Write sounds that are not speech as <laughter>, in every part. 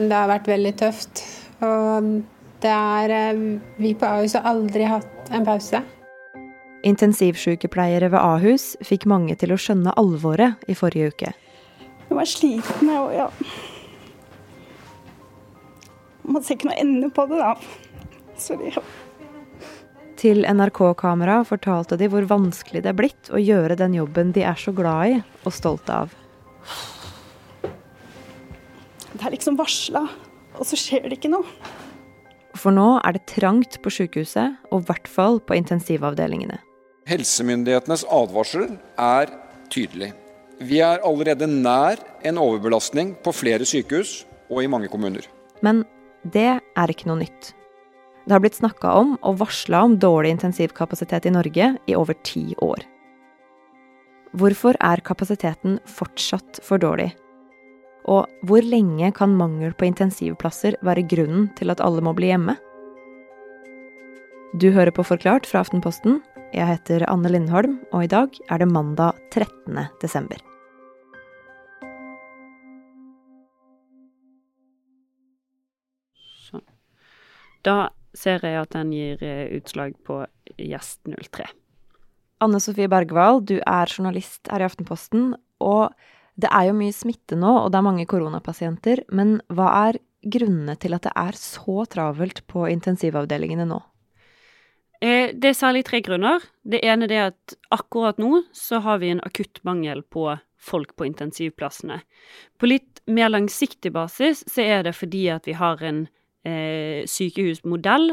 Det har vært veldig tøft. Og det er eh, Vi på Ahus har aldri hatt en pause. Intensivsykepleiere ved Ahus fikk mange til å skjønne alvoret i forrige uke. Jeg var sliten, og ja Man ser ikke noe ende på det, da. Sorry. Til NRK-kamera fortalte de hvor vanskelig det er blitt å gjøre den jobben de er så glad i og stolte av. Det er liksom varsla, og så skjer det ikke noe. For nå er det trangt på sykehuset, og i hvert fall på intensivavdelingene. Helsemyndighetenes advarsel er tydelig. Vi er allerede nær en overbelastning på flere sykehus og i mange kommuner. Men det er ikke noe nytt. Det har blitt snakka om og varsla om dårlig intensivkapasitet i Norge i over ti år. Hvorfor er kapasiteten fortsatt for dårlig? Og hvor lenge kan mangel på intensivplasser være grunnen til at alle må bli hjemme? Du hører på Forklart fra Aftenposten. Jeg heter Anne Lindholm, og i dag er det mandag 13. desember. Sånn. Da ser jeg at den gir eh, utslag på gjest 03. Anne Sofie Bergwall, du er journalist her i Aftenposten. Og det er jo mye smitte nå, og det er mange koronapasienter. Men hva er grunnene til at det er så travelt på intensivavdelingene nå? Eh, det er særlig tre grunner. Det ene er at akkurat nå så har vi en akutt mangel på folk på intensivplassene. På litt mer langsiktig basis så er det fordi at vi har en eh, sykehusmodell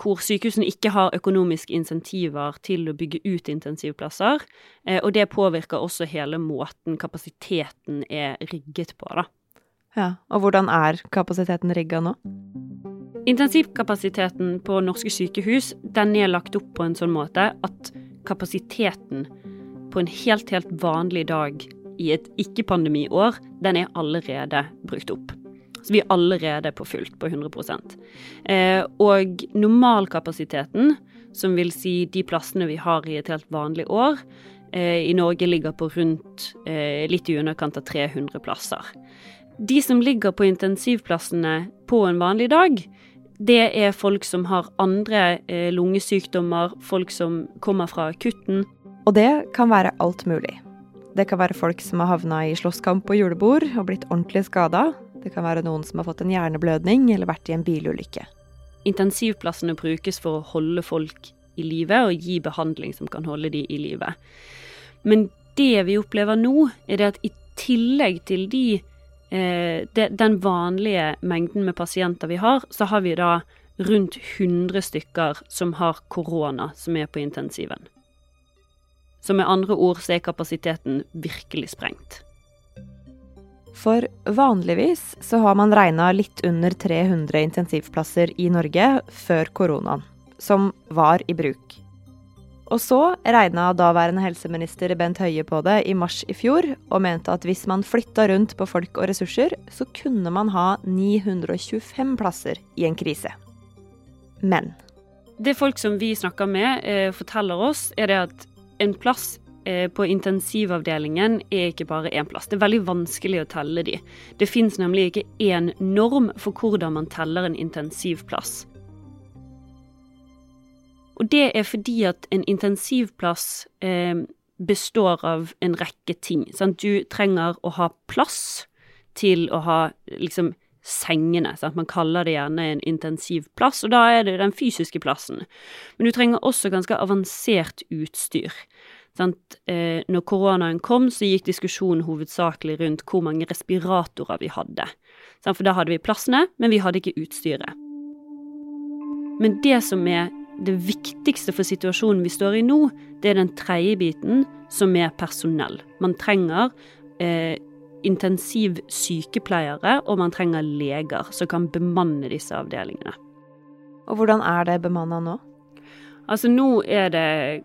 hvor sykehusene ikke har økonomiske insentiver til å bygge ut intensivplasser. Eh, og det påvirker også hele måten kapasiteten er rigget på, da. Ja, Og hvordan er kapasiteten rigga nå? Intensivkapasiteten på norske sykehus den er lagt opp på en sånn måte at kapasiteten på en helt, helt vanlig dag i et ikke-pandemiår, den er allerede brukt opp. Så vi er allerede på fullt, på 100 eh, Og normalkapasiteten, som vil si de plassene vi har i et helt vanlig år, eh, i Norge ligger på rundt eh, litt i underkant av 300 plasser. De som ligger på intensivplassene på en vanlig dag, det er folk som har andre eh, lungesykdommer, folk som kommer fra akutten. Og det kan være alt mulig. Det kan være folk som har havna i slåsskamp på julebord og blitt ordentlig skada. Det kan være noen som har fått en hjerneblødning eller vært i en bilulykke. Intensivplassene brukes for å holde folk i live og gi behandling som kan holde de i live. Men det vi opplever nå, er det at i tillegg til de eh, de, den vanlige mengden med pasienter vi har, så har vi da rundt 100 stykker som har korona, som er på intensiven. Så med andre ord så er kapasiteten virkelig sprengt. For vanligvis så har man regna litt under 300 intensivplasser i Norge før koronaen, som var i bruk. Og så regna daværende helseminister Bent Høie på det i mars i fjor, og mente at hvis man flytta rundt på folk og ressurser, så kunne man ha 925 plasser i en krise. Men Det folk som vi snakker med, eh, forteller oss, er det at en plass på intensivavdelingen er ikke bare én plass. Det er veldig vanskelig å telle de. Det fins nemlig ikke én norm for hvordan man teller en intensivplass. Og det er fordi at en intensivplass eh, består av en rekke ting. Sant? Du trenger å ha plass til å ha liksom sengene. Sant? Man kaller det gjerne en intensivplass, og da er det den fysiske plassen. Men du trenger også ganske avansert utstyr. Eh, når koronaen kom, så gikk diskusjonen hovedsakelig rundt hvor mange respiratorer vi hadde. For da hadde vi plassene, men vi hadde ikke utstyret. Men det som er det viktigste for situasjonen vi står i nå, det er den tredje biten, som er personell. Man trenger eh, intensivsykepleiere, og man trenger leger som kan bemanne disse avdelingene. Og hvordan er det bemanna nå? Altså, nå er det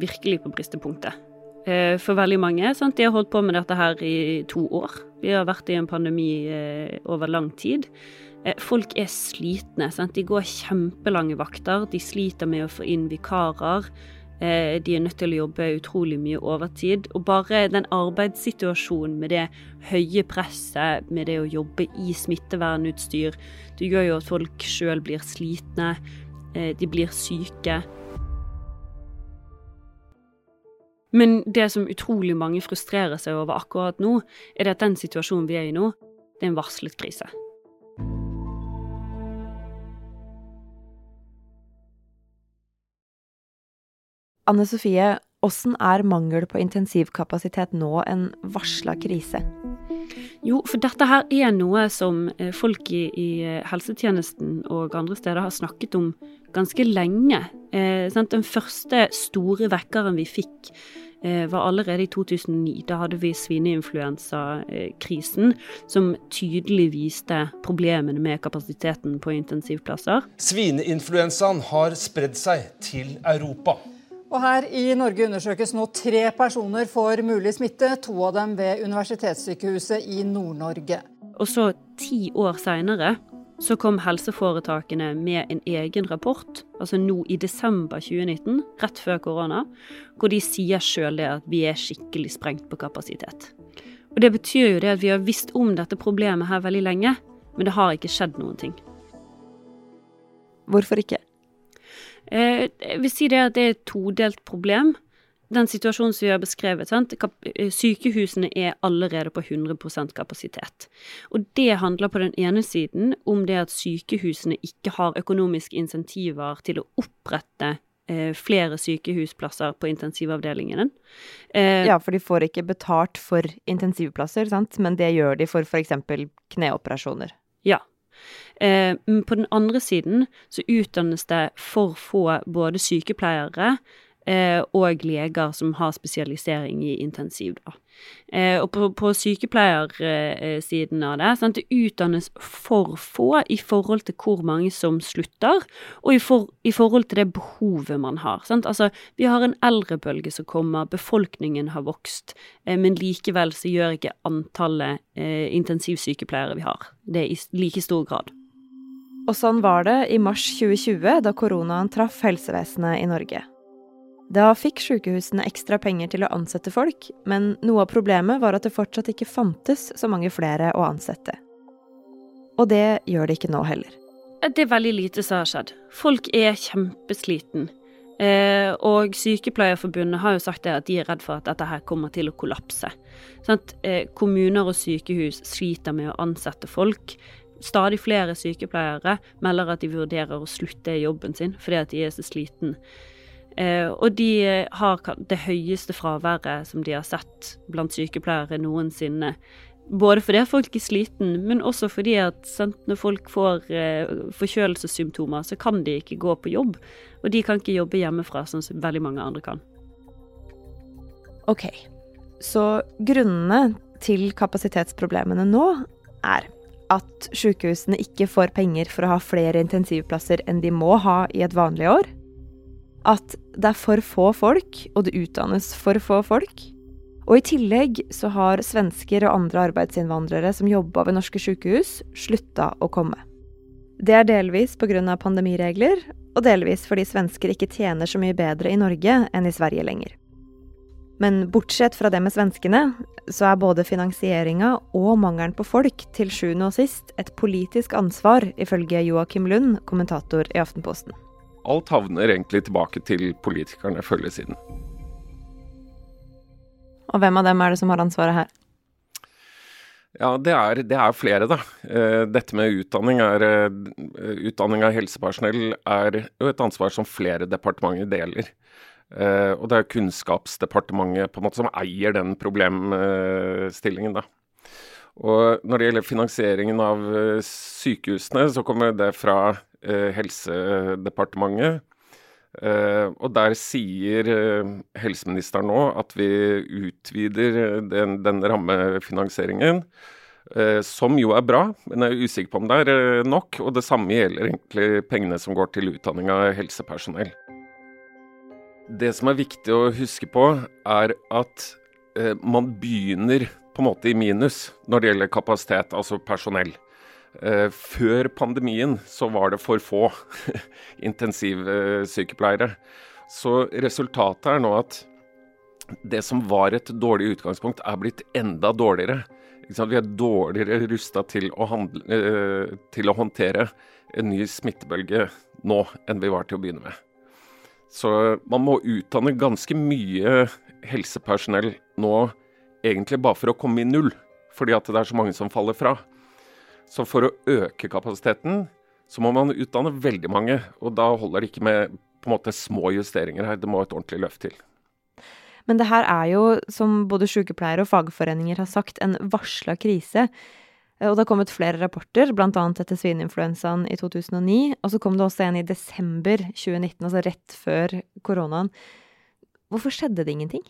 virkelig på bristepunktet. Eh, for veldig mange. Sant? De har holdt på med dette her i to år. Vi har vært i en pandemi eh, over lang tid. Eh, folk er slitne. Sant? De går kjempelange vakter. De sliter med å få inn vikarer. Eh, de er nødt til å jobbe utrolig mye overtid. Og bare den arbeidssituasjonen med det høye presset, med det å jobbe i smittevernutstyr, det gjør jo at folk sjøl blir slitne. Eh, de blir syke. Men det som utrolig mange frustrerer seg over akkurat nå, er at den situasjonen vi er i nå, det er en varslet krise. Anne Sofie, åssen er mangel på intensivkapasitet nå en varsla krise? Jo, for dette her er noe som eh, folk i, i eh, helsetjenesten og andre steder har snakket om ganske lenge. Eh, Den første store vekkeren vi fikk eh, var allerede i 2009. Da hadde vi svineinfluensakrisen, som tydelig viste problemene med kapasiteten på intensivplasser. Svineinfluensaen har spredd seg til Europa. Og her i Norge undersøkes nå tre personer for mulig smitte, to av dem ved Universitetssykehuset i Nord-Norge. Og så ti år seinere så kom helseforetakene med en egen rapport, altså nå i desember 2019, rett før korona, hvor de sier sjøl det at vi er skikkelig sprengt på kapasitet. Og Det betyr jo det at vi har visst om dette problemet her veldig lenge, men det har ikke skjedd noen ting. Hvorfor ikke? Eh, jeg vil si det at det er et todelt problem. Den situasjonen som vi har beskrevet, sant? Eh, sykehusene er allerede på 100% kapasitet. Og det handler på den ene siden om det at sykehusene ikke har økonomiske insentiver til å opprette eh, flere sykehusplasser på intensivavdelingen. Eh, ja, for de får ikke betalt for intensivplasser, sant? men det gjør de for f.eks. kneoperasjoner. Ja, Eh, på den andre siden så utdannes det for få både sykepleiere og leger som har spesialisering i intensiv. Da. Eh, og på, på sykepleiersiden av det, sant, det utdannes for få i forhold til hvor mange som slutter, og i, for, i forhold til det behovet man har. Altså, vi har en eldrebølge som kommer, befolkningen har vokst, eh, men likevel så gjør ikke antallet eh, intensivsykepleiere vi har, det i like stor grad. Og sånn var det i mars 2020, da koronaen traff helsevesenet i Norge. Da fikk sykehusene ekstra penger til å ansette folk, men noe av problemet var at det fortsatt ikke fantes så mange flere å ansette. Og det gjør det ikke nå heller. Det er veldig lite som har skjedd. Folk er kjempesliten. Eh, og Sykepleierforbundet har jo sagt det at de er redd for at dette her kommer til å kollapse. Sånn at, eh, kommuner og sykehus sliter med å ansette folk. Stadig flere sykepleiere melder at de vurderer å slutte jobben sin fordi at de er så sliten. Eh, og de har det høyeste fraværet som de har sett blant sykepleiere noensinne. Både fordi folk er sliten, men også fordi at når folk får eh, forkjølelsessymptomer, så kan de ikke gå på jobb. Og de kan ikke jobbe hjemmefra, sånn som veldig mange andre kan. Ok, så grunnene til kapasitetsproblemene nå er at sykehusene ikke får penger for å ha flere intensivplasser enn de må ha i et vanlig år, at det er for få folk, og det utdannes for få folk. Og i tillegg så har svensker og andre arbeidsinnvandrere som jobba ved norske sykehus, slutta å komme. Det er delvis pga. pandemiregler, og delvis fordi svensker ikke tjener så mye bedre i Norge enn i Sverige lenger. Men bortsett fra det med svenskene, så er både finansieringa og mangelen på folk til sjuende og sist et politisk ansvar, ifølge Joakim Lund, kommentator i Aftenposten alt havner egentlig tilbake til politikerne før siden. Og hvem av dem er det som har ansvaret her? Ja, det er, det er flere, da. Eh, dette med utdanning, er, eh, utdanning av helsepersonell er jo et ansvar som flere departementer deler. Eh, og det er Kunnskapsdepartementet på en måte som eier den problemstillingen, da. Og når det gjelder finansieringen av sykehusene, så kommer det fra Eh, Helsedepartementet. Eh, og der sier uh, helseministeren nå at vi utvider den, den rammefinansieringen, som jo er bra, men jeg er usikker på om det er nok. Og det samme gjelder egentlig pengene som går til utdanning av helsepersonell. Det som er viktig å huske på, er at man begynner på en måte i minus når det gjelder kapasitet, altså personell. Uh, før pandemien så var det for få <laughs> intensivsykepleiere. Så resultatet er nå at det som var et dårlig utgangspunkt, er blitt enda dårligere. Vi er dårligere rusta til, eh, til, å håndtere en ny smittebølge nå enn vi var til å begynne med. Så man må utdanne ganske mye helsepersonell nå egentlig bare for å komme i null, fordi at det er så mange som faller fra. Så for å øke kapasiteten, så må man utdanne veldig mange. Og da holder det ikke med på en måte små justeringer her, det må et ordentlig løft til. Men det her er jo, som både sykepleiere og fagforeninger har sagt, en varsla krise. Og det har kommet flere rapporter, bl.a. etter svineinfluensaen i 2009. Og så kom det også en i desember 2019, altså rett før koronaen. Hvorfor skjedde det ingenting?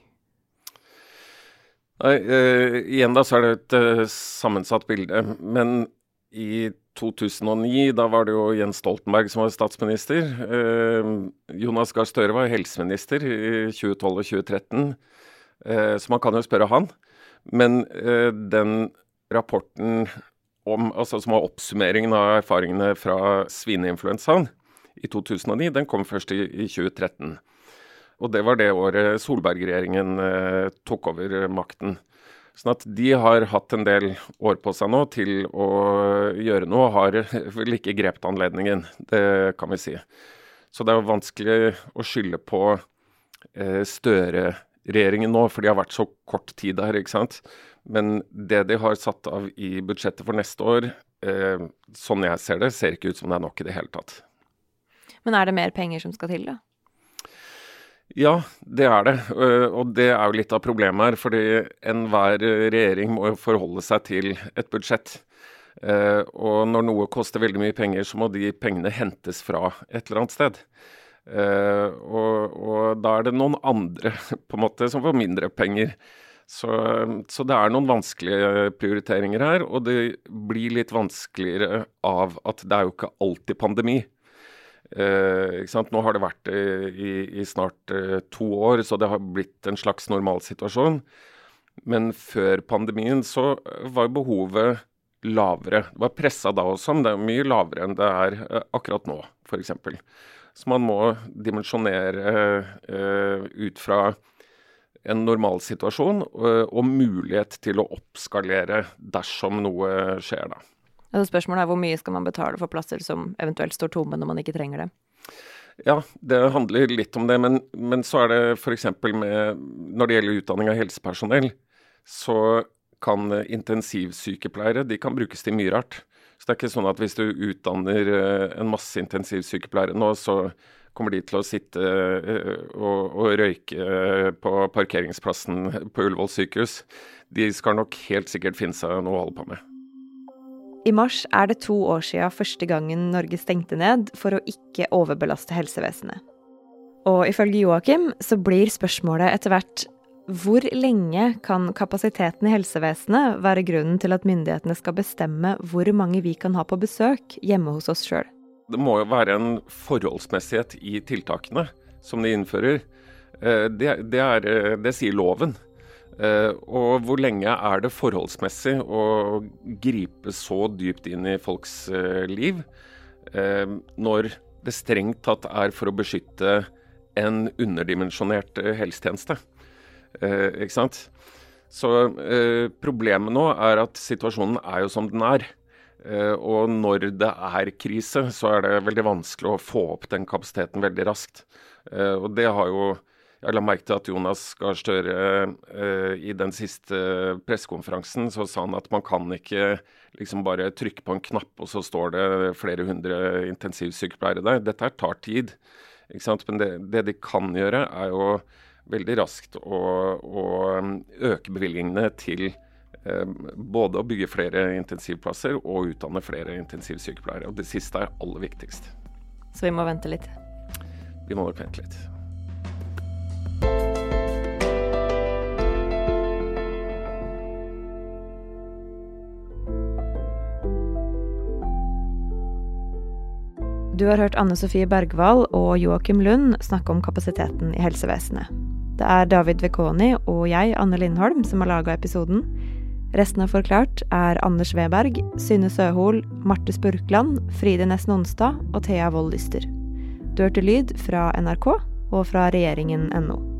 Uh, igjen da så er det et uh, sammensatt bilde. Men i 2009, da var det jo Jens Stoltenberg som var statsminister. Uh, Jonas Gahr Støre var helseminister i 2012 og 2013, eh, så man kan jo spørre han. Men den rapporten om, altså, som var oppsummeringen av erfaringene fra svineinfluensaen i 2009, den kom først i, i 2013. Og det var det året Solberg-regjeringen eh, tok over makten. Sånn at de har hatt en del år på seg nå til å gjøre noe, og har <laughs> vel ikke grepet anledningen. Det kan vi si. Så det er vanskelig å skylde på eh, Støre-regjeringen nå, for de har vært så kort tid der, ikke sant. Men det de har satt av i budsjettet for neste år, eh, sånn jeg ser det, ser ikke ut som det er nok i det hele tatt. Men er det mer penger som skal til, da? Ja, det er det. Eh, og det er jo litt av problemet her. Fordi enhver regjering må forholde seg til et budsjett. Eh, og når noe koster veldig mye penger, så må de pengene hentes fra et eller annet sted. Eh, og, og da er det noen andre på en måte som får mindre penger. Så, så, det er noen vanskelige prioriteringer her, og det blir litt vanskeligere av at det er jo ikke alltid pandemi. Eh, Nå har det vært eh, i, i snart eh, to år, så det har blitt en slags normalsituasjon. Men før pandemien så var behovet lavere. Det var pressa da også, men det er mye lavere enn det er eh, akkurat nå, f.eks. Så man må dimensjonere eh, ut fra en normalsituasjon og, eh, og mulighet til å oppskalere dersom noe skjer, da. Altså spørsmålet er hvor mye skal man betale for plasser som eventuelt står tomme når man ikke trenger det? Ja, det handler litt om det. Men, men så er det f.eks. med Når det gjelder utdanning av helsepersonell, så kan intensivsykepleiere de kan brukes til mye rart. Så det er ikke sånn at hvis du utdanner eh, en masse intensivsykepleiere nå, så kommer de til å sitte eh, og, og røyke på parkeringsplassen på Ullevål sykehus. De skal nok helt sikkert finne seg noe å holde på med. I mars er det to år siden første gangen Norge stengte ned for å ikke overbelaste helsevesenet. Og ifølge Joakim så blir spørsmålet etter hvert hvor lenge kan kapasiteten i helsevesenet være grunnen til at myndighetene skal bestemme hvor mange vi kan ha på besøk hjemme hos oss sjøl? Det må jo være en forholdsmessighet i tiltakene som de innfører. Eh, det, det, er, eh, det sier loven. Uh, og hvor lenge er det forholdsmessig å gripe så dypt inn i folks uh, liv uh, når det strengt tatt er for å beskytte en underdimensjonert helsetjeneste? ikke sant? Så problemet nå er at situasjonen er jo som den er. og når det er krise, så er det veldig vanskelig å få opp den kapasiteten veldig raskt. og det har jo jeg la merke til at Jonas Gahr Støre eh, i den siste pressekonferansen så sa han at man kan ikke liksom bare trykke på en knapp, og så står det flere hundre intensivsykepleiere der. Dette tar tid. ikke sant? Men det, det de kan gjøre, er jo veldig raskt å, å øke bevilgningene til eh, både å bygge flere intensivplasser og utdanne flere intensivsykepleiere. Og det siste er aller viktigst. Så vi må vente litt? Vi må nok vente litt. Du har hørt Anne Sofie Bergwall og Joakim Lund snakke om kapasiteten i helsevesenet. Det er David Vekoni og jeg, Anne Lindholm, som har laga episoden. Resten av Forklart er Anders Weberg, Synne Søhol, Marte Spurkland, Fride Nesten Onsdag og Thea Wold Lyster. Du hørte lyd fra NRK og fra regjeringen.no.